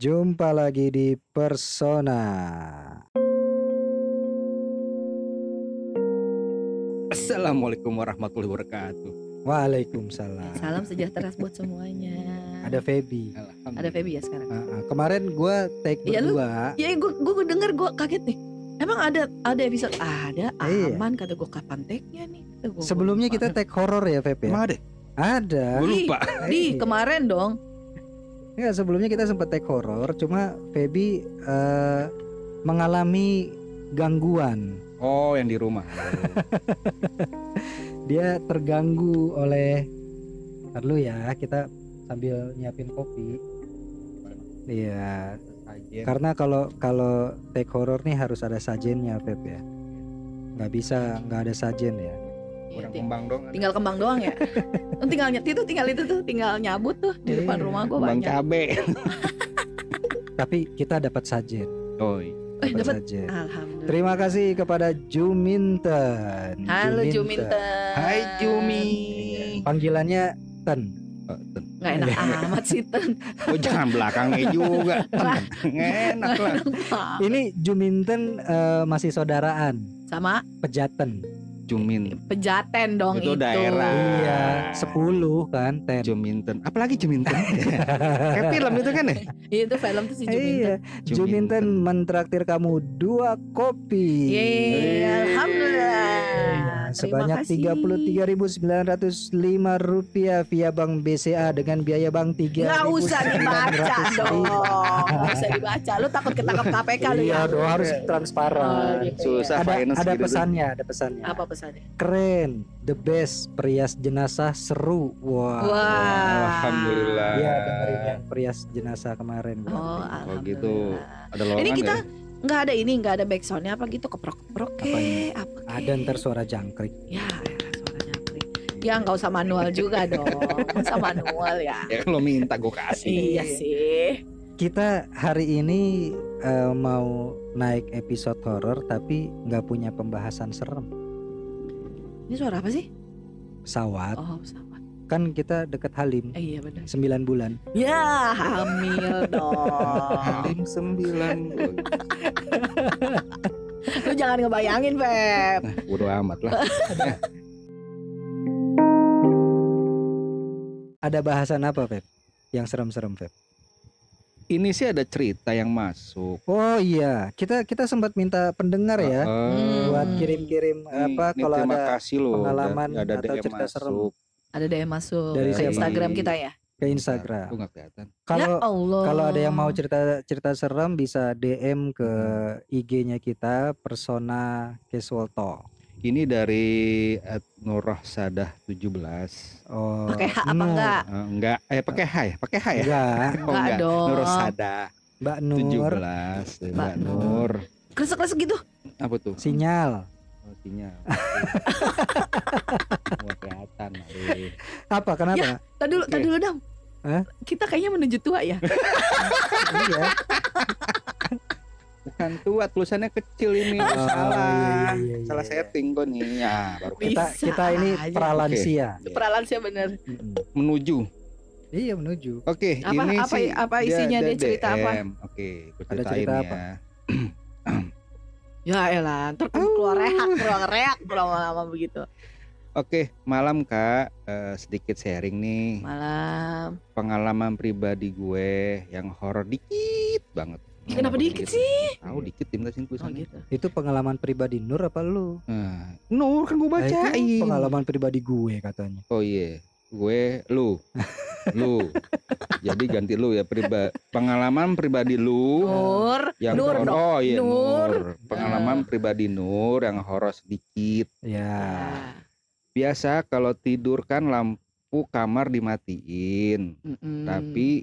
Jumpa lagi di Persona. Assalamualaikum warahmatullahi wabarakatuh. Waalaikumsalam. Salam sejahtera buat semuanya. Ada Feby. Ada Feby ya sekarang. Ah. Kemarin gue take Iya, lu- berdua. Ya gue gue denger gue kaget nih. Emang ada ada episode ada Iya. aman kata gue kapan take-nya nih. Gua, Sebelumnya gua kita take horror ya Feb ya. Emang ada? Ada. Gue lupa. di Iya. kemarin dong. Enggak, sebelumnya kita sempat take horror, cuma Feby eh, mengalami gangguan. Oh, yang di rumah. Dia terganggu oleh dulu ya, kita sambil nyiapin kopi. Iya, karena kalau kalau take horror nih harus ada sajennya Feb ya. Nggak bisa nggak ada sajen ya. Iya, Kurang ting- kembang dong. ada. tinggal kembang doang ya. Tinggal nyet itu tinggal itu tuh tinggal nyabut tuh di depan Iya, rumah gue Kembang banyak. cabe. Tapi kita dapat sajen. Oh, iya. Eh, Dapat sajen. Alhamdulillah. Terima kasih kepada Juminten. Halo Juminten. Juminten. Hai Jumi. Panggilannya Ten. Oh, ten. Nggak enak amat sih Ten. Oh, jangan belakangnya juga. Ten. Enak lah. Ini Juminten eh, masih saudaraan. Sama Pejaten. Jumin. pejaten dong Itu itu. daerah. Iya, 10 kan, Ten. Juminten. Apalagi Juminten? Kayak film itu kan ya? Iya, itu film tuh si Juminten. Iya, Juminten mentraktir kamu dua kopi. Yeay, alhamdulillah. Iya, Sebanyak Terima kasih. 33.905 rupiah via Bank BCA dengan biaya bank 3 Nggak usah dibaca dong. Nggak usah dibaca. Lu takut ketangkap KPK lu Iya ya. dong harus transparan. Oh, gitu. Susah Ada gitu. pesannya, ada pesannya. Apa pesannya? Keren, the best, perias jenazah seru. Wah. Wah. Alhamdulillah. Iya, dengerin yang perias jenazah kemarin. gua. Oh, Oh, gitu. Ada lowongan Ini kita nggak? nggak ada ini, nggak ada backsoundnya apa gitu keprok-keprok kek, apa kek. Ada ntar suara jangkrik. Ya, elah, suaranya Apri. Ya nggak usah manual juga dong. Nggak usah manual ya. Ya lo minta gue kasih. Iya sih. Kita hari ini eh, mau naik episode horor tapi nggak punya pembahasan serem. Ini suara apa sih? Pesawat Oh, pesawat. kan kita deket Halim Eh, iya benar. 9 bulan. Ya, hamil dong. Halim sembilan. Lu jangan ngebayangin, Feb. Nah, bodo amat lah. Ada bahasan apa, Feb? Yang serem-serem, Feb? Ini sih ada cerita yang masuk. Oh iya, kita kita sempat minta pendengar ya Heeh. buat Hmm. kirim-kirim Nih, apa nih, kalau ada kasih loh pengalaman udah- ada atau DM cerita serem. masuk. Ada DM masuk Dari ke? Instagram kita ya. ke Instagram. Aku nggak kelihatan. Kalau ya kalau ada yang mau cerita cerita serem bisa DM ke IG-nya kita Persona Casual Talk. Ini dari at Nurah Sadah 17. Oh, Pakai H apa Nur. enggak? Eh, enggak, eh pakai H ya? Pakai H ya? Enggak, Oh, Enggak dong. Nurah Sadah Mbak Nur 17. Mbak Mbak Nur. Kresek-kresek gitu. Apa tuh? sinyal. Oh, sinyal. Nggak kelihatan. aduh. Apa kenapa? Tadi dulu, Oke. tadi dulu dong. Hah? Kita kayaknya menuju tua ya. iya. Bukan tua, tulisannya kecil ini. Oh, salah. iya, iya, Salah iya. setting kok nih. Ya, baru Kita Bisa kita ini pralansia. Peralansia bener. Mm-mm. menuju. Iya menuju. Oke, Apa- ini apa- sih apa isinya dia cerita apa? DM. Oke, aku Ada cerita ya. apa? Ya elah, ntar kan keluar reak, keluar reak lama-lama begitu. Oke, malam Kak, Eh, sedikit sharing nih Malam. pengalaman pribadi gue yang horor dikit banget. Kenapa dikit sih? Tahu dikit tim sini Oh gitu. Itu pengalaman pribadi Nur apa lu? Nah, Nur kan gue Nah, bacain. pengalaman pribadi gue katanya. Oh iya, gue lu, lu. Jadi ganti lu ya pribadi. Pengalaman pribadi lu Nur, yang Nur horor. dong. Oh iya Nur. Nur. Pengalaman pribadi Nur yang horor sedikit. Ya. Biasa kalau tidur kan lampu kamar dimatiin, mm-mm. tapi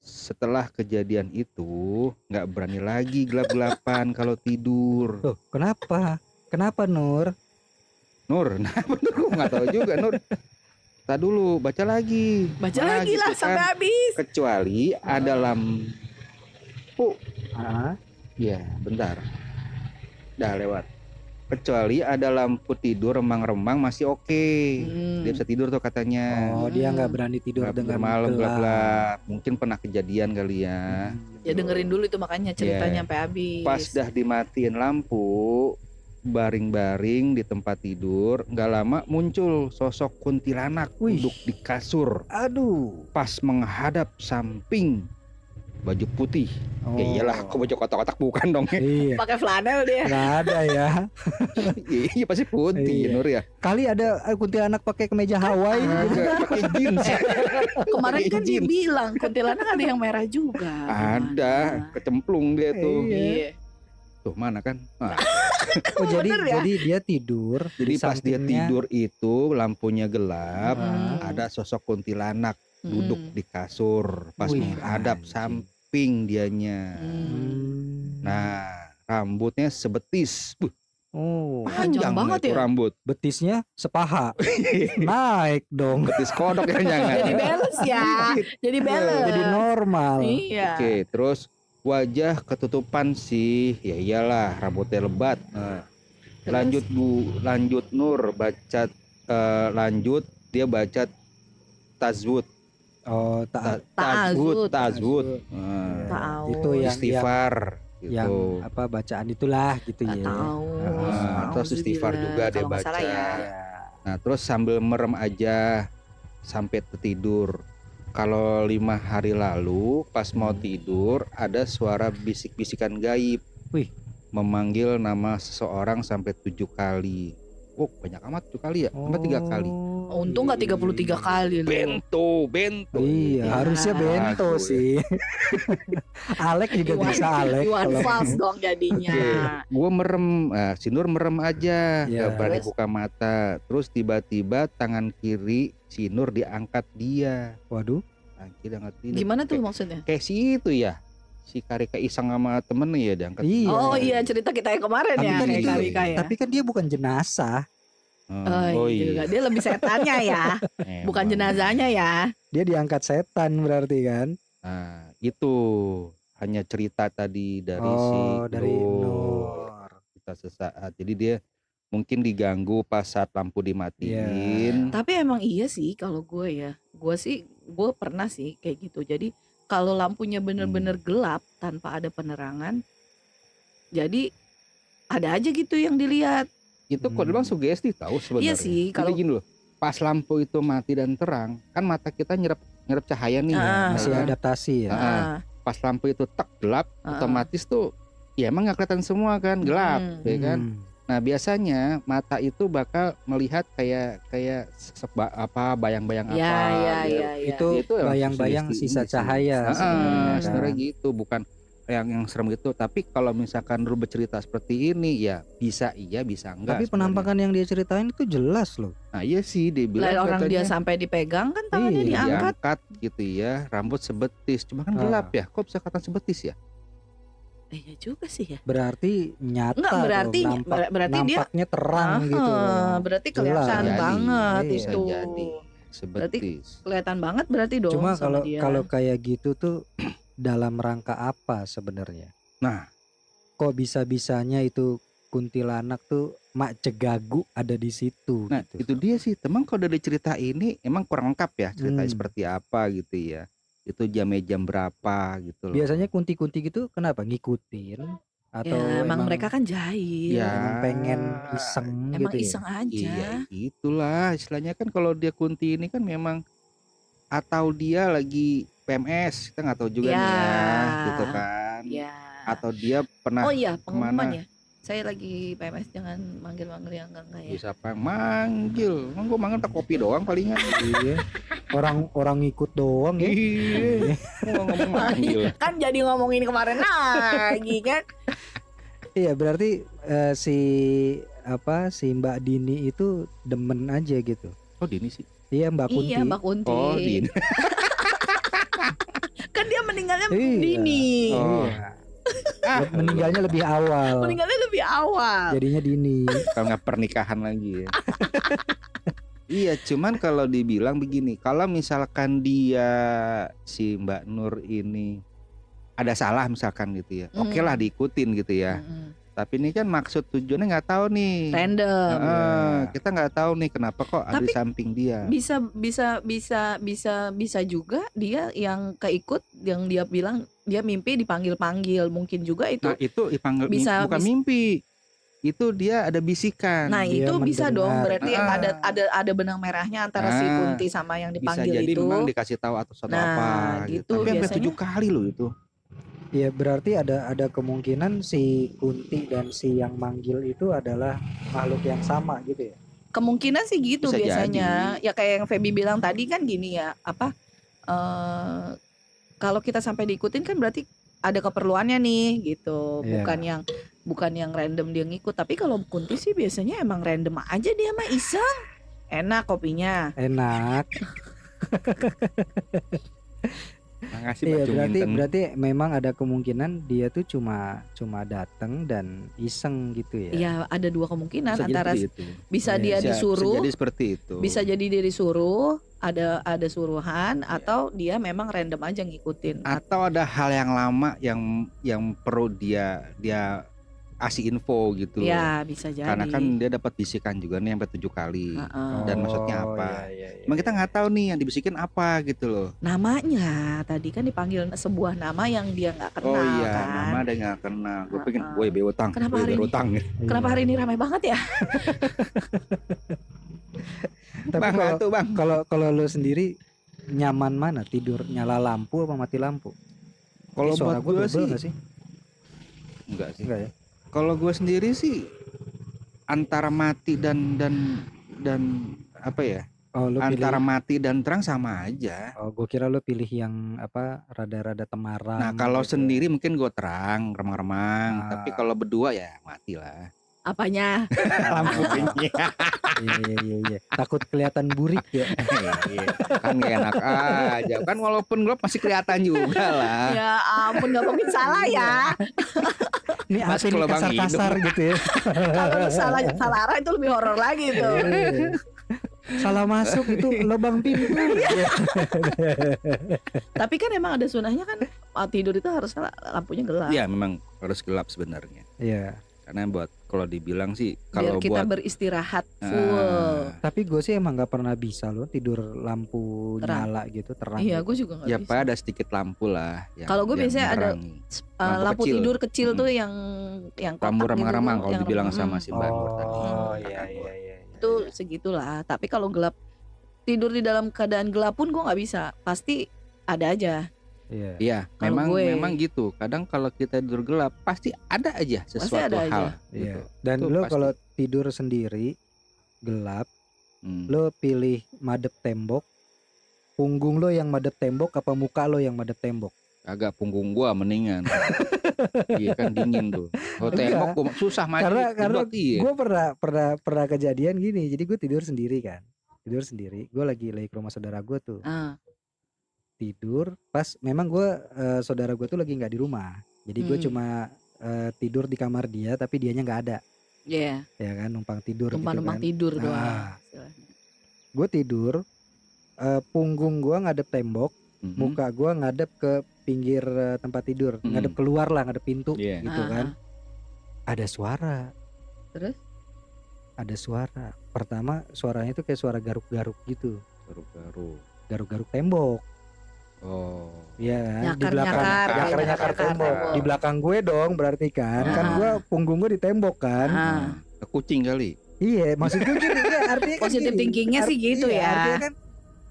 setelah kejadian itu nggak berani lagi gelap-gelapan kalau tidur. Tuh, kenapa? Kenapa Nur? Nur, nah bener gue nggak tahu juga Nur. Tak dulu, baca lagi. baca Nah, lagi lah gitu sampai kan. habis. Kecuali ada lampu. Ah, Ya, bentar. Dah lewat. Kecuali ada lampu tidur remang-remang masih oke Hmm. dia bisa tidur tuh katanya Oh, dia nggak Hmm. berani tidur Nggak dengan malam gelap. gelap mungkin pernah kejadian kali ya Hmm. Ya dengerin dulu itu makanya ceritanya sampai habis. pas dah dimatiin lampu baring-baring di tempat tidur nggak lama muncul sosok kuntilanak Wih. duduk di kasur Aduh. pas menghadap samping baju putih Oh. ya iyalah kok baju kotak-kotak bukan dong Iya. Pakai flanel dia. Nggak ada ya. iya pasti putih Iya. Nur ya Kali ada eh, kuntilanak pakai kemeja Hawaii. gitu. Nggak pakai jeans Kemarin Pakai kan dia jeans. bilang kuntilanak ada yang merah juga. ada kecemplung dia tuh Iya. Iya. tuh mana kan Nah, Oh jadi ya? jadi dia tidur. jadi di pas dia tidur itu lampunya gelap Hmm. ada sosok kuntilanak duduk di kasur pas Wih, menghadap anjing. samping dianya. Hmm. Nah, rambutnya sebetis. Buh, Oh, Panjang banget itu ya? rambut. betisnya sepaha. Naik dong. Betis kodok ya jangan. Jadi balance ya. Jadi balance. Jadi normal. Iya. Oke, terus wajah ketutupan sih. Ya iyalah, rambutnya lebat. Nah, lanjut Bu, lanjut Nur baca eh, lanjut dia baca tazwud. Oh, Ta- tak Ta'azud. Ta'azud. Nah. Itu yang- istighfar yang gitu. apa bacaan itulah gitu ya. tahu. Ah, terus istighfar juga dia baca. ya. Nah terus sambil merem aja sampai tertidur. Kalau lima hari lalu pas mau tidur ada suara bisik-bisikan gaib. Wih. Memanggil nama seseorang sampai tujuh kali. Oh banyak amat tujuh kali ya? Sampai tiga kali. Oh, Untung nggak iya. 33 kali loh. Bento, bento. Iya, Ya. harusnya bento Aku ya. sih. Alek juga Iwan- bisa Alek Iwan kalau Fals dong jadinya. Gue merem, nah, si Nur merem aja, Iya. gak berani buka mata. Terus tiba-tiba tangan kiri si Nur diangkat dia. Waduh. Tangan kiri diangkat dia. Gimana tuh Kayak- maksudnya? kayak si itu ya si Karika Isang sama temennya ya diangkat Iya. Oh iya cerita kita yang kemarin Tapi ya kan itu, Karika ya. tapi kan dia bukan jenazah. Hmm, Oh, iya. Dia lebih setannya ya, bukan jenazahnya ya. Dia diangkat setan berarti kan. nah itu hanya cerita tadi dari si oh, dari Nur. Kita sesaat jadi dia mungkin diganggu pas saat lampu dimatiin Tapi emang iya sih kalau gue ya, gue sih gue pernah sih kayak gitu. Jadi kalau lampunya bener-bener Hmm. gelap tanpa ada penerangan, jadi ada aja gitu yang dilihat. Itu kok Hmm. memang sugesti tahu sebenarnya Iya sih, Jadi kalau gini loh pas lampu itu mati dan terang kan mata kita nyerap nyerap cahaya nih Ah. Masih ya kan? adaptasi ya. Ah. Ah, pas lampu itu tek gelap Ah. otomatis tuh ya emang nggak kelihatan semua kan gelap Hmm. ya kan Hmm. Nah biasanya mata itu bakal melihat kayak kayak seba, apa bayang-bayang ya, apa. ya, gitu. ya, ya. Itu bayang-bayang sisa cahaya. Ah, sebenarnya kan. sebenarnya gitu bukan yang yang serem gitu. Tapi kalau misalkan lu bercerita seperti ini ya bisa iya bisa enggak. Tapi sebenarnya. penampakan yang dia ceritain itu jelas loh. Nah iya sih dia bilang Lah orang dia katanya sampai dipegang kan tangannya Iya, diangkat. diangkat gitu ya, rambut sebetis. Cuma kan Ah. gelap ya. Kok bisa kata sebetis ya? Eh, iya juga sih ya. Berarti nyata Enggak dong, berarti nampak, ber- berarti dia nampaknya terang Ah, gitu. berarti Jelas. kelihatan Jadi, banget iya. itu. Jadi. Sebetis. Kelihatan banget berarti dong Cuma kalau dia. kalau kayak gitu tuh dalam rangka apa sebenarnya? Nah. kok bisa-bisanya itu kuntilanak tuh mak cegagu ada di situ Nah gitu. itu dia sih teman kalau dari cerita ini emang kurang lengkap ya ceritanya Hmm. seperti apa gitu ya itu jamnya jam berapa gitu loh Biasanya kunti-kunti gitu kenapa ngikutin atau ya, emang, emang mereka kan jahil. Ya. emang pengen iseng Emang gitu ya? iseng aja. iya itulah istilahnya kan kalau dia kunti ini kan memang atau dia lagi PMS kita nggak tahu juga nih ya Ya. gitu kan Ya. atau dia pernah oh iya, pengumuman ke mana? ya. Saya lagi PMS jangan manggil-manggil yang enggak-enggak ya. bisa apa manggil emang gue manggil tak kopi doang palingan Iya. orang orang ngikut doang ya iya Gua ngomong manggil Kan jadi ngomongin kemarin lagi kan. iya berarti eh, si apa si Mbak Dini itu demen aja gitu oh Dini sih iya Mbak Kunti Iya, Mbak Kunti. oh Dini Kan dia meninggalnya Iya. dini. Oh. Iya. ah meninggalnya lebih awal Meninggalnya lebih awal. jadinya Dini kalau nggak pernikahan lagi ya. iya, cuman kalau dibilang begini, kalau misalkan dia si Mbak Nur ini ada salah misalkan gitu ya, Hmm. oke lah diikutin gitu ya. Mm-mm. Tapi ini kan maksud tujuannya nggak tahu nih. Random. Heeh, Iya. Kita nggak tahu nih kenapa kok ada di Tapi- samping dia. Bisa bisa bisa bisa bisa juga dia yang keikut yang dia bilang dia mimpi dipanggil-panggil. Mungkin juga itu. Nah itu dipanggil bisa- bukan bis- mimpi. Itu dia ada bisikan. Nah, dia itu bisa dong mendengar. berarti Ah. ada ada ada benang merahnya antara si Ah. Kunti sama yang bisa dipanggil jadi itu. memang dikasih tahu atau sesuatu Nah, apa gitu Tapi sampai biasanya. tujuh kali loh itu. Ya berarti ada ada kemungkinan si Kunti dan si yang manggil itu adalah makhluk yang sama gitu ya. Kemungkinan sih gitu Bisa biasanya. Ya kayak yang Feby bilang tadi kan gini ya, apa eh kalau kita sampai diikutin kan berarti ada keperluannya nih gitu. Iya. Bukan yang bukan yang random dia ngikut, tapi kalau Kunti sih biasanya emang random aja dia mah iseng. Enak kopinya. Enak. Makasih Iya Pak berarti berarti memang ada kemungkinan dia tuh cuma cuma datang dan iseng gitu ya. Ya ada dua kemungkinan Bisa antara itu. bisa Iya, dia Bisa- disuruh bisa jadi seperti itu. bisa jadi dia disuruh ada ada suruhan atau dia memang random aja ngikutin atau ada hal yang lama yang yang perlu dia dia kasih info gitu ya bisa jadi Karena kan dia dapat bisikan juga nih sampai tujuh kali. Heeh. dan maksudnya Oh, apa? iya, iya, iya, Emang kita iya. nggak tahu nih yang dibisikin apa gitu loh. namanya tadi kan dipanggil sebuah nama yang dia nggak kenal oh iya, kan nama ada yang nggak kenal. Gue pengen, Heeh. woi bewotang, Kenapa hari ini? berutang. kenapa Iya. hari ini ramai banget ya Tapi bang, kalau tuh bang. kalau kalau lu sendiri nyaman mana tidur nyala lampu apa mati lampu? Kalau Ini suara buat gua gue sih, nggak sih? enggak sih. Enggak ya? Kalau gue sendiri sih antara mati dan dan dan apa ya? Oh lu antara pilih mati dan terang sama aja. Oh, gue kira lu pilih yang apa rada-rada temaram. Nah kalau gitu. sendiri mungkin gue terang, remang-remang. Ah. Tapi kalau berdua ya mati lah. Apanya Lampunya. Iya iya iya iya. Takut kelihatan burik ya. Iya, kan gak enak aja. Kan walaupun gelap masih kelihatan juga lah. ya ampun nggak mungkin salah ya Ini Mas, apa ini kalau Bang kasar-kasar gitu ya. kalau salah salah arah itu lebih horor lagi tuh Iya. Salah masuk itu lubang pintu. Iya. tapi kan emang ada sunahnya kan tidur itu harus lampunya gelap Iya memang harus gelap sebenarnya. Iya. Karena buat kalau dibilang sih biar kalau kita buat beristirahat full Ah, Tapi gue sih emang nggak pernah bisa loh tidur lampu Terang. nyala gitu terang. iya gitu. gue juga nggak ya bisa Pak ada sedikit lampu lah. Kalau gue biasanya ada. Uh, lampu lampu kecil. tidur kecil Mm-mm. tuh yang yang lampu gitu remang-remang kalau dibilang remang. sama si Mbak tadi. Oh iya iya iya. itu segitulah tapi kalau gelap tidur di dalam keadaan gelap pun gue nggak bisa pasti ada aja Iya. Iya, Kalau memang gue- memang gitu. Kadang kalau kita tidur gelap pasti ada aja sesuatu ada aja. hal. Iya. gitu. Dan Itu lo pasti. kalau tidur sendiri gelap, Hmm. lo pilih madep tembok. Punggung lo yang madep tembok apa muka lo yang madep tembok? Agak punggung gua mendingan. iya kan dingin tuh. Oh Enggak. tembok gua susah maju. Karena- karena iya. Gue pernah pernah pernah kejadian gini. Jadi gue tidur sendiri kan. Tidur sendiri. Gue lagi lagi ke rumah saudara gue tuh. ah Tidur pas memang gue eh, saudara gue tuh lagi nggak di rumah. Jadi gue Hmm. cuma eh, tidur di kamar dia tapi dianya nggak ada. ya Ya kan numpang tidur numpang-numpang gitu kan. tidur doang Nah. istilahnya. Gue tidur eh, punggung gue ngadep tembok, Mhm. muka gue ngadep ke pinggir eh, tempat tidur, Hmm. ngadep keluar lah, ngadep pintu Iya. gitu Ah, kan. ah. Ada suara, terus ada suara. Pertama suaranya tuh kayak suara garuk-garuk gitu, Baru-baru. garuk-garuk tembok. Oh. Iya kan? di Nyakar-nyakar, belakang ya, nyakar nyakar nyakar-nyakar tembok. tembok. Di belakang gue dong berarti kan. Kan Ah. gue punggung gue di tembok kan. Ah. Nah, ke kucing kali. Iya, maksud gue gini ya, artinya kan Positive gini. thinkingnya sih gitu iya, ya. Artinya kan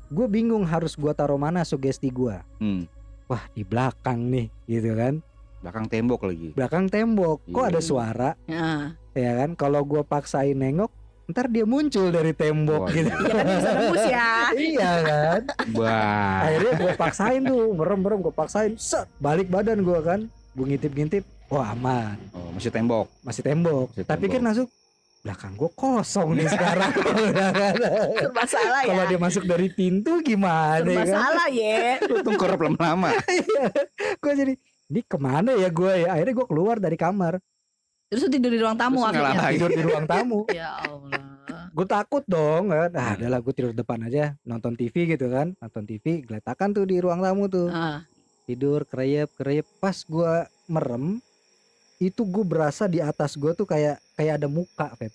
gue bingung harus gue taruh mana sugesti gue. Hmm. Wah di belakang nih, gitu kan. Belakang tembok lagi. Belakang tembok. Kok Iya. ada suara? Ah. Ya kan. Kalau gue paksain nengok, ntar dia muncul dari tembok Wah, gitu. Iya kan bisa nembus ya iya kan. Wah. Akhirnya gue paksain tuh, merem merem gue paksain, set balik badan gue kan. Gue ngintip ngintip, wah aman, Oh, masih tembok. masih tembok. Masih Tapi kan tembok. masuk belakang gue kosong nih sekarang. serba salah ya Kalau dia masuk dari pintu gimana serba ya kan? salah ya Lu tengkurap lama-lama. gue jadi ini ke mana ya gue ya akhirnya gue keluar dari kamar terus lu tidur di ruang tamu Terus akhirnya? tidur di ruang tamu. Ya Allah. Gue takut dong kan. Ah Hmm. adalah gue tidur depan aja. Nonton TV gitu kan. Nonton TV geletakan tuh di ruang tamu tuh. Ah. tidur kereyep kereyep pas gue merem itu gue berasa di atas gue tuh kayak kayak ada muka Feb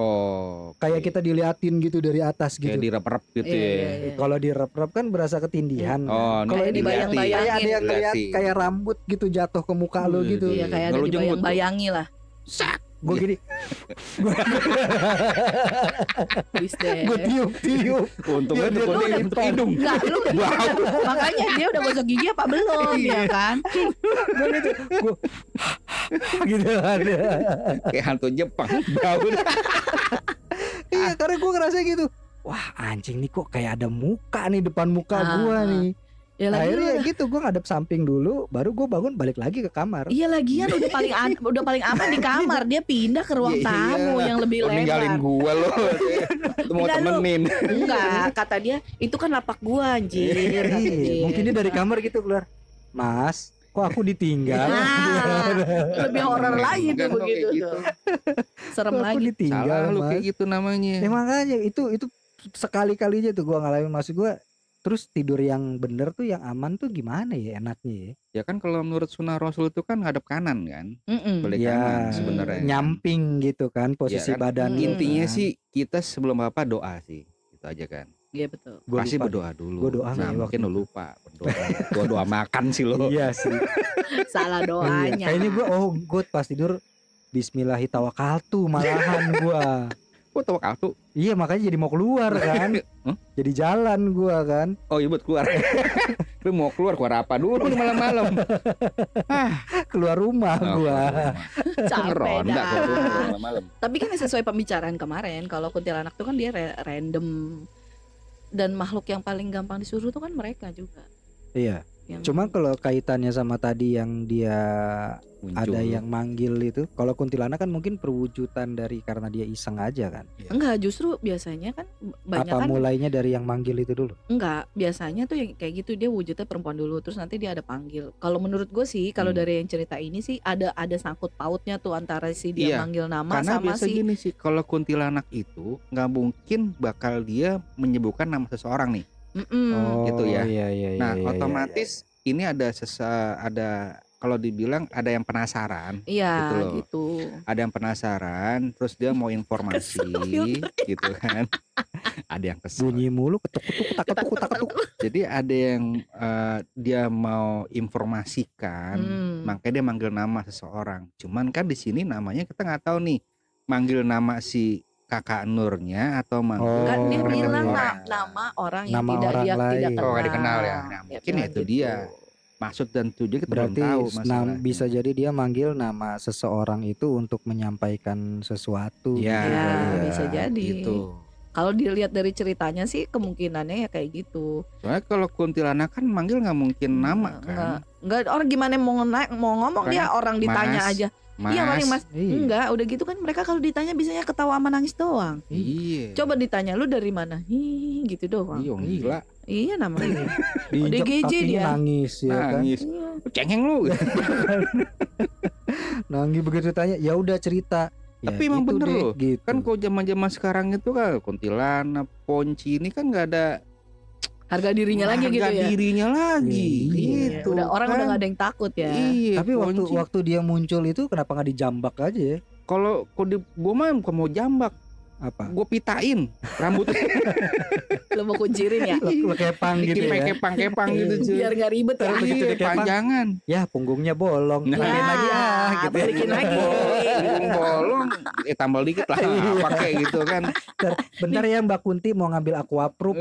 Oh, kayak kita diliatin gitu dari atas kayak gitu direp-rep gitu Iya, ya. iya, iya. kalau di rep kan berasa ketindihan Oh, Kalau Kayak ini dibayang-bayangin. kayak ada yang Diliatin. kayak rambut gitu jatuh ke muka lo Wih, gitu Iya kayak ada dibayang-bayangi lah. Gue gini Please deh. gue tiup tiup Untungnya Dia- dia di depan. hidung. Enggak, lu makanya dia udah gosok gigi apa belum Iya. ya kan? gue gitu gue gitu kan Kayak hantu Jepang. Bau. iya karena gue ngerasa gitu wah anjing nih kok kayak ada muka nih depan muka Ah, gue ah. nih Ya lagi akhirnya gitu gue ngadep samping dulu baru gue bangun balik lagi ke kamar Iya lagian udah paling udah paling aman di kamar dia pindah ke ruang Iya, tamu iya. yang lebih Lo ninggalin lebar. gua lo. Lu mau temenin. Enggak, kata dia itu kan lapak gua anjir. Iya, mungkin dia dari kamar gitu keluar mas kok aku ditinggal Nah, lebih horor lagi tuh begitu tuh. Serem kok aku lagi. ditinggal Salah lu mas kayak gitu namanya. Ya makanya itu itu sekali kalinya tuh gua ngalamin maksud gua terus tidur yang bener tuh yang aman tuh gimana ya enaknya ya? Ya kan kalau menurut sunnah Rasul itu kan ngadep kanan kan. Balik Ya, kanan sebenarnya. kan. nyamping gitu kan posisi kan? badan. Intinya kan. sih kita sebelum apa doa sih. Itu aja kan. Iya betul. Gua Pasti lupa berdoa dulu. Gua doa nah, nggak ya mungkin waktu lu lupa berdoa. Gua doa makan sih lo. Iya sih. Salah Iya. doanya. Kayaknya gua oh gua pas tidur Bismillahirrahmanirrahim malahan gua. Gua tahu tuh. Iya makanya jadi mau keluar kan. Jadi jalan gua kan. Oh iya buat keluar. Lu mau keluar keluar apa dulu nih malam-malam? Keluar rumah Oh, gua. Capek Ronda dah. malam-malam. Tapi kan sesuai pembicaraan kemarin kalau kuntilanak tuh kan dia ra- random dan makhluk yang paling gampang disuruh tuh kan mereka juga. Iya. Yang Cuma kalau kaitannya sama tadi yang dia Muncul. ada yang manggil itu kalau kuntilanak kan mungkin perwujudan dari karena dia iseng aja kan enggak justru biasanya kan banyak apa kan mulainya dari yang manggil itu dulu enggak biasanya tuh yang kayak gitu dia wujudnya perempuan dulu terus nanti dia ada panggil. Kalau menurut gue sih kalau Hmm. dari yang cerita ini sih ada ada sangkut pautnya tuh antara si dia Iya, manggil nama Karena sama biasa si gini sih, kalau kuntilanak itu nggak mungkin bakal dia menyebutkan nama seseorang nih. Mm-mm. gitu ya. iya iya Nah, iya, iya, otomatis ini ada sesa ada kalau dibilang ada yang penasaran, Iya Gitu loh. gitu. ada yang penasaran, terus dia mau informasi, gitu kan. ada yang kesel. bunyi mulu ketuk ketuk tak ketuk tak ketuk Jadi ada yang eh, dia mau informasikan, Hmm. makanya dia manggil nama seseorang. Cuman kan di sini namanya kita nggak tahu nih, manggil nama si kakak Nurnya atau manggil dia Oh, bilang iya. na- nama orang yang Nama tidak orang dia lain. tidak kenal. Oh, dikenal ya. Nah, Ya, mungkin bilang itu dia. Maksud dan tujuan kita belum berarti tahu nam- masalahnya. bisa jadi dia manggil nama seseorang itu untuk menyampaikan sesuatu Ya, Ya, iya, bisa jadi. Gitu. Kalau dilihat dari ceritanya sih kemungkinannya ya kayak gitu. Soalnya kalau kuntilanak kan manggil nggak mungkin nama kan. Enggak, orang gimana mau na- mau ngomong dia orang ditanya Mas, aja. Mas. Iya paling mas. Iya. Enggak, udah gitu kan mereka kalau ditanya bisanya ketawa sama nangis doang. Iya. Coba ditanya lu dari mana? Hi, gitu doang. Iya, gila. Iya namanya. diinjek DGJ dia. nangis ya kan Nangis. Iya. Lu Cengeng lu. nangis begitu tanya ya udah cerita Ya Tapi emang gitu bener deh, loh. gitu. kan kok zaman-zaman sekarang itu kan kuntilanak, ponci ini kan nggak ada Harga dirinya lagi harga gitu ya. dirinya lagi. Iya. Gitu. Udah orang kan. udah gak ada yang takut ya. Iya, tapi waktu ponci. waktu dia muncul itu kenapa nggak dijambak aja ya kalau kok di gua mah bukan mau jambak, apa gua pitain rambutnya Lu mau kuncirin ya. lo kepang gitu ya kepang-kepang gitu cuy. Biar gak ribet ya. Terus begitu Iya, panjangan. ya punggungnya bolong Nah. Balikin lagi ah gitu balikin lagi. Punggung bolong, eh tambal dikit lah, Iya. pakai gitu kan. bentar ya Mbak Kunti mau ngambil aquaproof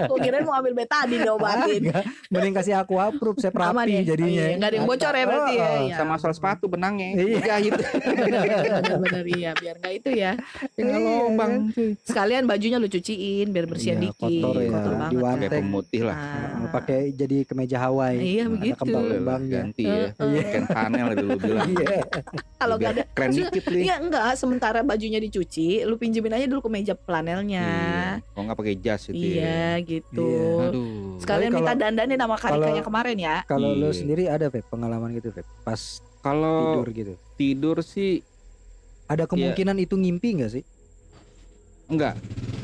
Gue kirain mau ambil betadine diobatin. Mending kasih aquaproof saya perapi ya? jadinya iya. Nggak ada yang bocor ya berarti ya? Iya. Sama soal sepatu benangnya, Iya. jahit Bener-bener iya biar nggak itu ya. tinggal Iya, lobang cuy. Sekalian bajunya lu cuciin biar bersihan Iya, dikit. kotor ya, Kotor banget. diwantek. Pemutih lah. Ah. pakai jadi kemeja Hawaii Iya, Ada begitu. kembang-kembangnya ganti ya. Iya. Ikan panel dulu bilang. iya Kalau nggak ada keren dikit nih. Iya enggak, sementara bajunya dicuci, lu pinjemin aja dulu ke meja planelnya. Iya. Kok nggak pakai jas itu Iya, ya. gitu. Iya. Aduh. Sekalian minta dandanin sama karika kalau- yang kemarin ya. kalau Iya. sendiri ada Feb pengalaman gitu Feb pas Kalau tidur gitu tidur sih ada Iya. kemungkinan itu ngimpi nggak sih enggak.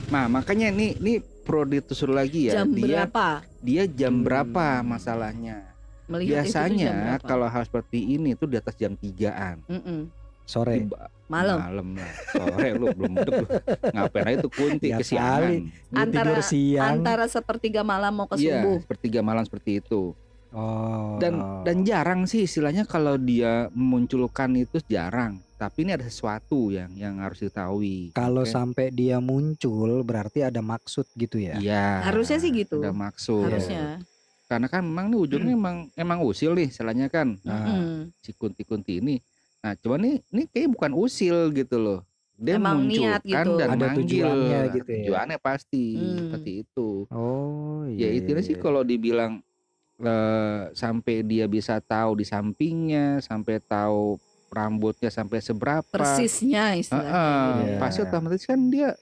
Nah, makanya ini ini perlu ditelusur lagi ya. Jam dia berapa? dia jam Hmm. berapa masalahnya. Melihat itu biasanya kalau hal seperti ini tuh di atas jam 3-an. Mm-mm. Sore. Tiba- malam Malam lah. Sore lu belum beduk lu. Ngapain aja tuh kunti Ya kesiangan. Antara- tidur siang. antara sepertiga malam mau ke subuh sepertiga malam seperti itu. Oh. Dan dan jarang sih istilahnya kalau dia memunculkan itu jarang. Tapi ini ada sesuatu yang yang harus diketahui. kalau Oke? sampai dia muncul berarti ada maksud gitu ya. Iya. Harusnya sih gitu. Ada maksud. harusnya Karena kan memang nih ujungnya emang emang usil nih istilahnya kan. Nah, Mm-mm. si kunti-kunti ini. Nah, cuman nih ini kayak bukan usil gitu loh. Dia Emang niat munculkan gitu. dan Ada manggil. tujuannya gitu ya. Tujuannya pasti Hmm. seperti itu. Oh Ya iya. intinya sih iya. kalau dibilang eh, sampai dia bisa tahu di sampingnya, sampai tahu rambutnya sampai seberapa. persisnya istilahnya gitu. Iya. pasti otomatis kan dia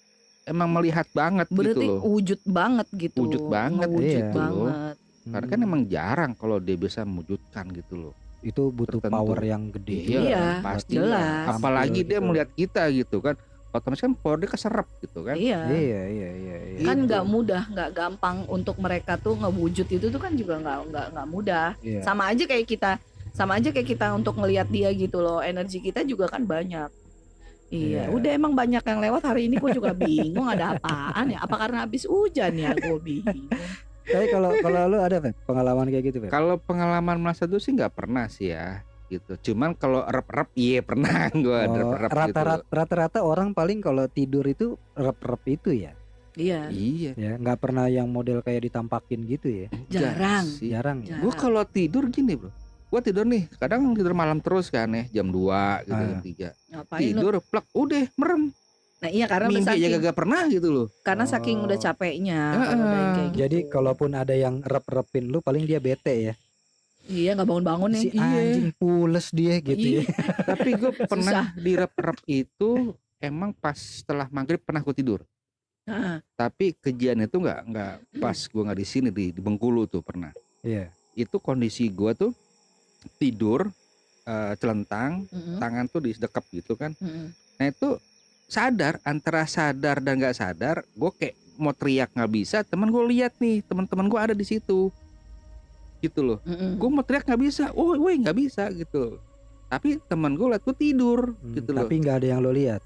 emang melihat banget berarti gitu loh. wujud banget gitu Wujud banget wujud Iya. banget Karena kan Hmm, emang jarang kalau dia bisa mewujudkan gitu loh. itu butuh tertentu. power yang gede. Iya, Iya, pasti. jelas. Apalagi dia gitu. melihat kita gitu kan. Otomatis kan power dia keserap gitu kan. iya Iya iya iya. iya. kan Gitu. nggak mudah nggak gampang untuk mereka tuh ngewujud itu tuh kan juga nggak nggak nggak mudah Iya. sama aja kayak kita sama aja kayak kita untuk ngelihat dia gitu loh energi kita juga kan banyak Iya, Iya. udah emang banyak yang lewat hari ini gue juga bingung ada apaan ya? Apa karena habis hujan ya? Gue bingung. Tapi kalau kalau lu ada Feb, pengalaman kayak gitu Feb? Kalau pengalaman masa dulu sih nggak pernah sih ya gitu. Cuman kalau rep-rep iya pernah gua Oh, rep-rep gitu. rata-rata rata-rata orang paling kalau tidur itu rep-rep itu ya. Iya, Iya. Ya, nggak pernah yang model kayak ditampakin gitu ya. Jarang. sih. Jarang. ya? Jarang. Gue kalau tidur gini bro, gue tidur nih, kadang tidur malam terus kan ya, jam 2 gitu, Ah. jam 3 ngapain lu? Tidur, plek, udah merem, Nah iya karena mimpi aja saking, gak pernah gitu loh. karena saking udah Oh. capeknya. Yang kayak gitu. Jadi kalaupun ada yang rep-repin lu paling dia bete ya. iya nggak bangun-bangun nih. Si Iya. anjing pules dia gitu ya. Tapi gue pernah di rep-rep itu, emang pas setelah maghrib pernah gue tidur. Heeh. Tapi kejadian itu nggak nggak pas gue nggak di sini di, di Bengkulu tuh pernah. Iya. Itu kondisi gue tuh tidur eh, celentang, Mm-mm. tangan tuh di dekap gitu kan. Mm-mm. Nah itu sadar antara sadar dan nggak sadar, gue kayak mau teriak nggak bisa. Teman gue lihat nih, teman-teman gue ada di situ, gitu loh. Mm-mm. Gue mau teriak nggak bisa, oh, woi nggak bisa gitu. Tapi teman gue lihat gue tidur, Hmm, gitu loh. Tapi nggak ada yang lo lihat.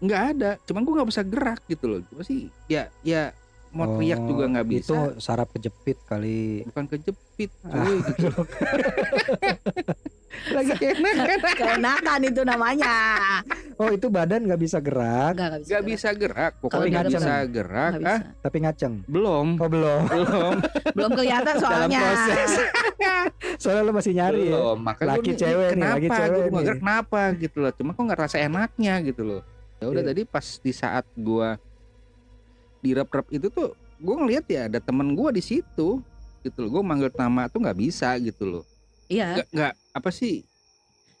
Nggak ada, cuman gue nggak bisa gerak gitu loh. Cuma sih, ya, ya mau teriak Oh, juga nggak bisa. Itu saraf kejepit kali. Bukan kejepit, Ah. cuy. gitu. Lagi enak kan? Keenakan itu namanya. Oh itu badan nggak bisa gerak, bisa. Nggak gerak. bisa gerak, pokoknya nggak bisa bisa. gerak. Ah, bisa. tapi ngaceng. belum, Oh belum. belum. Belum kelihatan Dalam soalnya. proses. Soalnya lo masih nyari ya. Belum, makanya Laki gua nih, cewek nih, kenapa laki gitu, cewek gua nih. nggak kenapa gitu loh. Cuma kok nggak rasa enaknya gitu loh. Ya udah Iya. tadi pas di saat gua di rep-rep itu tuh gua ngeliat ya ada temen gua di situ gitu loh. Gua manggil nama tuh nggak bisa gitu loh. Iya. Nggak, apa sih?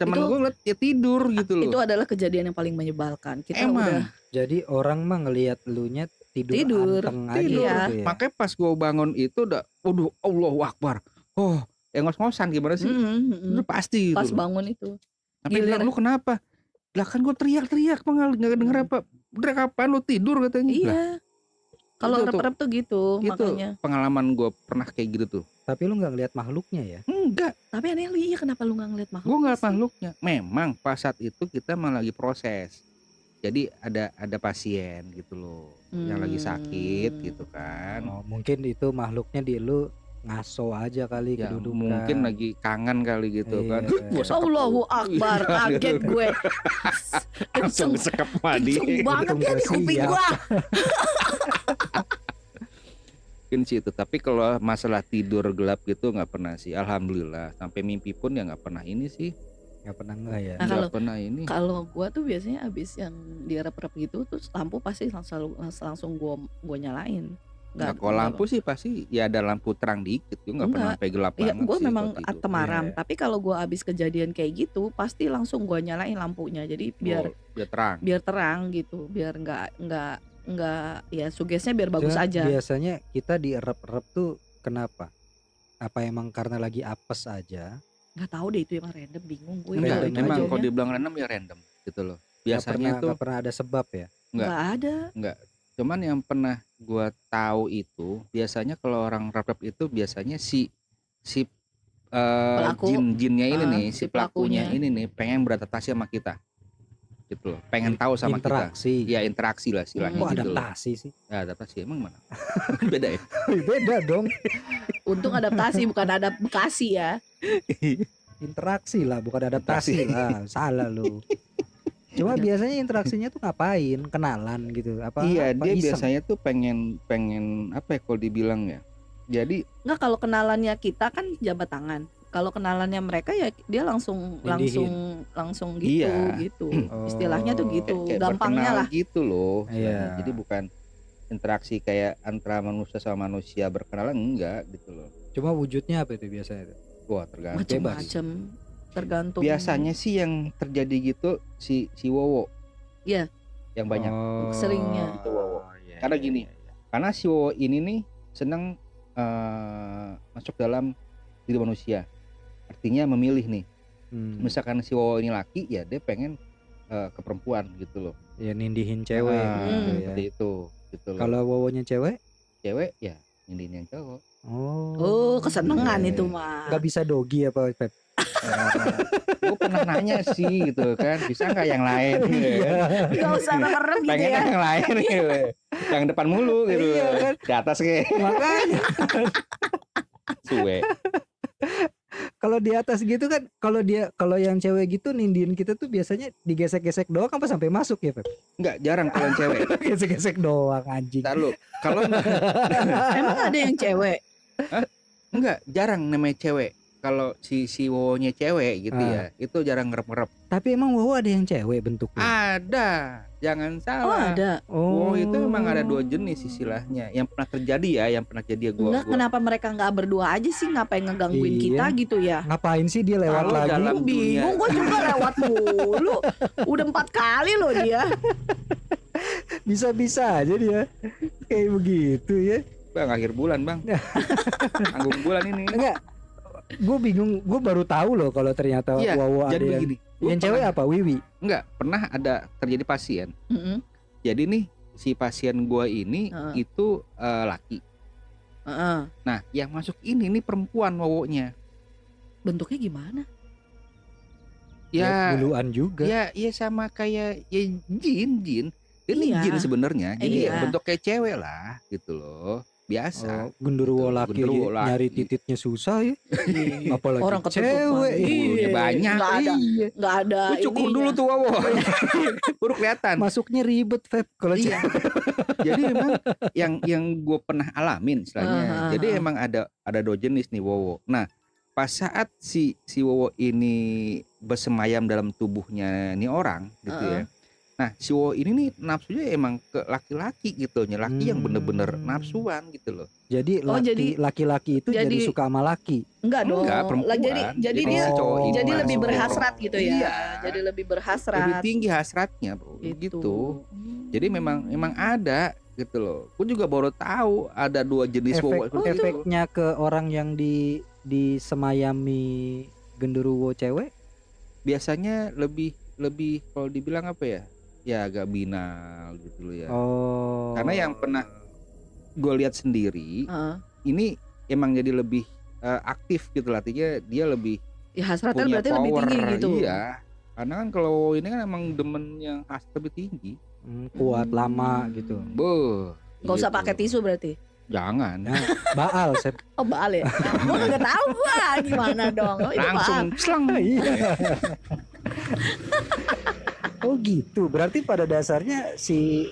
Temen gua ngeliat ya tidur gitu loh. Itu adalah kejadian yang paling menyebalkan. Kita Emang. udah Jadi orang mah ngelihat lu nya tidur, Tidur, anteng aja tidur. Iya. gitu ya. Makanya pas gua bangun itu udah, waduh, Allahu Akbar. Oh, ya ngos-ngosan gimana sih? Mm-mm, mm-mm. Itu pasti gitu. pas loh. bangun itu. Gilir. bilang lu kenapa? Lah kan gue teriak-teriak mah nggak denger Hmm. apa. Udah kapan lu tidur katanya? Lah, Iya. Kalau rep-rep tuh gitu, itu makanya. pengalaman gue pernah kayak gitu tuh. Tapi lu nggak ngelihat makhluknya ya. Enggak, Tapi aneh lu iya kenapa lu nggak ngeliat makhluk? gue nggak makhluknya. Memang pas saat itu kita malah lagi proses. Jadi ada ada pasien gitu loh, yang lagi sakit Hmm. gitu kan. Oh, mungkin itu makhluknya di lu ngaso aja kali Ya kedudukan. mungkin lagi kangen kali gitu kan. Iya. Gua sekep. Allahu Akbar, Iya, kaget gue. Langsung Kenceng, sekep madi. kenceng banget ya di gua kuping gua. Mungkin sih itu. Tapi kalau masalah tidur gelap gitu nggak pernah sih. Alhamdulillah. Sampai mimpi pun ya nggak pernah ini sih. nggak pernah nggak ya. Nah, Nggak kalau- pernah ini. Kalau gua tuh biasanya abis yang di rep-rep gitu terus lampu pasti langsung langsung gua gua nyalain. Nah, kalau lampu sih pasti ya ada lampu terang dikit tuh nggak pernah Enggak. sampai gelap Iya, banget gue sih memang tidur. temaram. Iya. Tapi kalau gue abis kejadian kayak gitu, pasti langsung gue nyalain lampunya. Jadi biar Oh, biar terang. biar terang gitu, biar nggak nggak nggak ya sugesnya biar bagus Cuma aja. Biasanya kita di rep-rep tuh kenapa? Apa emang karena lagi apes aja? Nggak tahu deh itu emang random, bingung gue. Enggak, memang kalau dibilang random ya random gitu loh. Biasanya pernah, tuh nggak pernah ada sebab ya. enggak. nggak ada. Cuman yang pernah gua tahu itu biasanya kalau orang rap itu biasanya si si eh, Pelaku. jin-jinnya ini Ah, nih, si pelakunya pelakunya. ini nih pengen beradaptasi sama kita. Gitu loh. Pengen tahu sama kita. interaksi Ya interaksi lah istilahnya kok gitu loh. adaptasi sih Ya, adaptasi emang mana? Beda ya? beda dong Untung adaptasi bukan ada Bekasi ya. interaksi lah bukan adaptasi lah salah lu cuma Iya. biasanya interaksinya tuh ngapain kenalan gitu apa iya, apa dia iseng? biasanya tuh pengen pengen apa ya kalau dibilang ya. Jadi Enggak kalau kenalannya kita kan jabat tangan. Kalau kenalannya mereka ya dia langsung Nindihin. langsung langsung gitu Iya. gitu. Oh. Istilahnya tuh gitu. kayak, kayak Gampangnya lah. gitu loh. Iya. istilahnya. Jadi bukan interaksi kayak antara manusia sama manusia berkenalan enggak gitu loh. cuma wujudnya apa itu biasanya tuh? Wah, tergantung. Macam-macam. Tergantung. Biasanya sih yang terjadi gitu si si Wowo. Iya. Yang banyak. Oh, Seringnya. Itu Wowo. iya, Karena iya, gini, iya, iya. Karena si Wowo ini nih senang eh, masuk dalam diri manusia. Artinya memilih nih. Hmm. Misalkan si Wowo ini laki, ya dia pengen eh, ke perempuan gitu loh. ya nindihin cewek Nah, gitu ya. seperti itu gitu loh. kalau wowonya cewek cewek ya ini yang cowok. oh Oh, kesenangan Iya. itu mah. nggak bisa dogi apa Pep gue pernah nanya sih gitu kan, bisa nggak yang lain? gitu kan. Gak usah ngerem gitu Pengen ya. yang lain gitu. Yang depan mulu gitu. Iya kan? Di atas kayak makanya suwe. kalau di atas gitu kan kalau dia kalau yang cewek gitu nindihin kita tuh biasanya digesek-gesek doang apa sampai masuk ya Pep Enggak jarang kalau yang cewek. gesek-gesek doang anjing Ntar lu, kalau Emang ada yang cewek? enggak jarang namanya cewek. Kalau si si wowonya cewek gitu Ah. ya, itu jarang ngerep-ngerep. tapi emang wowo ada yang cewek bentuknya Ada, jangan Oh salah. ada. Wow itu memang ada dua jenis istilahnya yang pernah terjadi ya, yang pernah jadi ya gua. Enggak, gua- kenapa mereka nggak berdua aja sih? Ngapain ngegangguin Iya. kita gitu ya? ngapain sih dia lewat Kalau lagi dalam- Bingung gue juga lewat mulu. Udah empat kali loh dia. bisa-bisa aja dia kayak begitu ya Bang akhir bulan bang, tanggung bulan ini. enggak gue bingung gue baru tahu loh kalau ternyata Iya, ada Jadi yang, begini, yang cewek apa wiwi Enggak, pernah ada terjadi pasien. Mm-mm. Jadi nih si pasien gua ini Heeh. itu eh, laki. Heeh. Nah, yang masuk ini nih perempuan wowonya. Bentuknya gimana? Ya, buluan juga ya, ya sama kayak ya jin, jin. Ini Iya. jin sebenarnya. Jadi ya Iya. bentuk kayak cewek lah, gitu loh. Biasa. Oh, genderuwo Gitu, laki genderuwo laki. nyari tititnya susah ya apalagi Orang cewek Iya. Bulunya banyak. Nggak ada. Iya. Nggak ada. Lu cukur ininya. dulu tuh wowo. Baru kelihatan. masuknya ribet Feb kalau Iya. cewek Jadi memang yang yang gue pernah alamin istilahnya. Ah, ah, Jadi emang ada ada dua jenis nih wowo. Nah, pas saat si si wowo ini bersemayam dalam tubuhnya nih orang gitu Ah, ya. Nah, si wowo ini nih nafsunya emang ke laki-laki gitu, laki yang bener-bener Hmm. nafsuan gitu loh. jadi Oh, laki jadi- laki-laki itu jadi, jadi- suka sama laki Enggak dong. Enggak, perempuan. Jadi jadi Jadi dia si ini jadi lebih berhasrat gitu ya. Iya. Jadi lebih berhasrat. Lebih tinggi hasratnya, Bro. Gitu. Jadi memang memang ada gitu loh. Gue juga baru tahu ada dua jenis efek itu. efeknya ke orang yang di di semayami genderuwo cewek biasanya lebih lebih kalau dibilang apa ya ya agak binal gitu loh ya oh karena yang pernah gue lihat sendiri Heeh. ini emang jadi lebih eh, aktif gitu lah artinya dia lebih Ya hasratnya punya berarti lebih power tinggi gitu. iya karena kan kalau ini kan emang demen yang khas lebih tinggi Hmm, kuat Hmm. lama gitu Beuh, Gak usah gitu. pakai tisu berarti. jangan baal Sep. Oh baal ya? Gue gak tahu gua gimana dong. Oh, langsung selang Iya. oh gitu berarti pada dasarnya si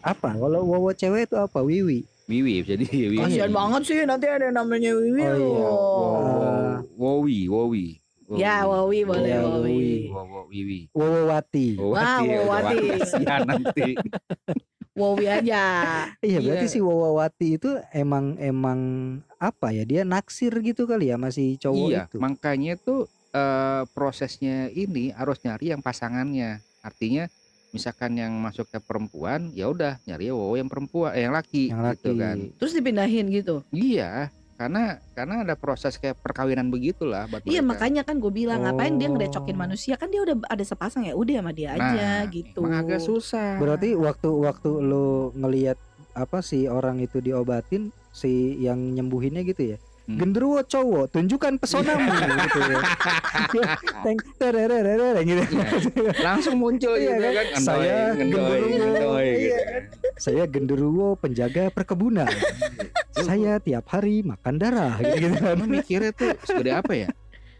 apa kalau wowo cewek itu apa wiwi wiwi jadi wiwi Kasian banget sih nanti ada yang namanya Wiwi Oh, iya. loh. Ah. wowi wowi Ya Wowi boleh Ya, Wowi. Wowo wiwi wowowati Wowati. Wowati. Kasihan nanti Wowi aja. iya berarti Iya. si wowowati itu emang emang apa ya dia naksir gitu kali ya masih cowok iya, itu makanya tuh eh, prosesnya ini harus nyari yang pasangannya. Artinya misalkan yang masuk ke perempuan, ya udah nyari wow yang perempuan, eh, yang laki, yang laki gitu kan. Terus dipindahin gitu. Iya, karena karena ada proses kayak perkawinan begitulah buat Iya mereka. makanya kan gue bilang ngapain dia Oh. ngerecokin manusia kan dia udah ada sepasang ya udah sama dia aja Nah, gitu. Agak susah. berarti waktu waktu lo ngelihat apa si orang itu diobatin si yang nyembuhinnya gitu ya Hmm. Genderuwo cowok, tunjukkan pesonamu gitu ya. Teng terererere gitu. langsung muncul Iya gitu kan? kan. Saya genderuwo. gitu Iya kan. Saya genderuwo penjaga perkebunan. Saya tiap hari makan darah gitu, gitu kan. Mikirnya tuh segede apa ya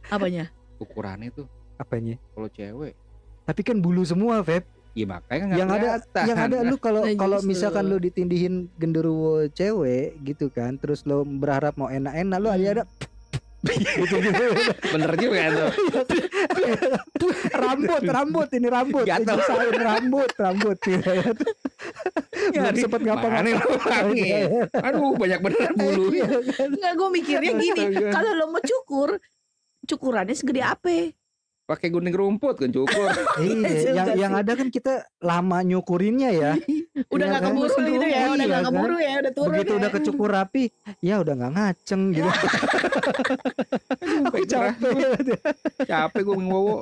Apanya? ukurannya tuh Apanya? kalau cewek? Tapi kan bulu semua, Feb. Ya makanya nggak Yang ada yang ada lu kalau Nah, kalau misalkan lu ditindihin genderuwo cewek gitu kan, terus lu berharap mau enak-enak lu ada ada gitu gitu. bener juga tuh. rambut, rambut ini rambut, Gatel. Disain rambut, rambut gitu. Belum Nyari, sempet ngapa-ngapa. mana lu wangi? Aduh banyak bener bulunya. Enggak, gue mikirnya gini. Kalau lo mau cukur, cukurannya segede apa? Pakai gunting rumput kan cukur. Iya, yang yang ada kan kita lama nyukurinnya ya. Udah Iya nggak kan? keburu gitu ya, udah Iya nggak kan? keburu ya, udah turun Begitu ya. udah kecukur rapi, ya udah nggak ngaceng gitu. Aku capek. Capek gue ngewowo.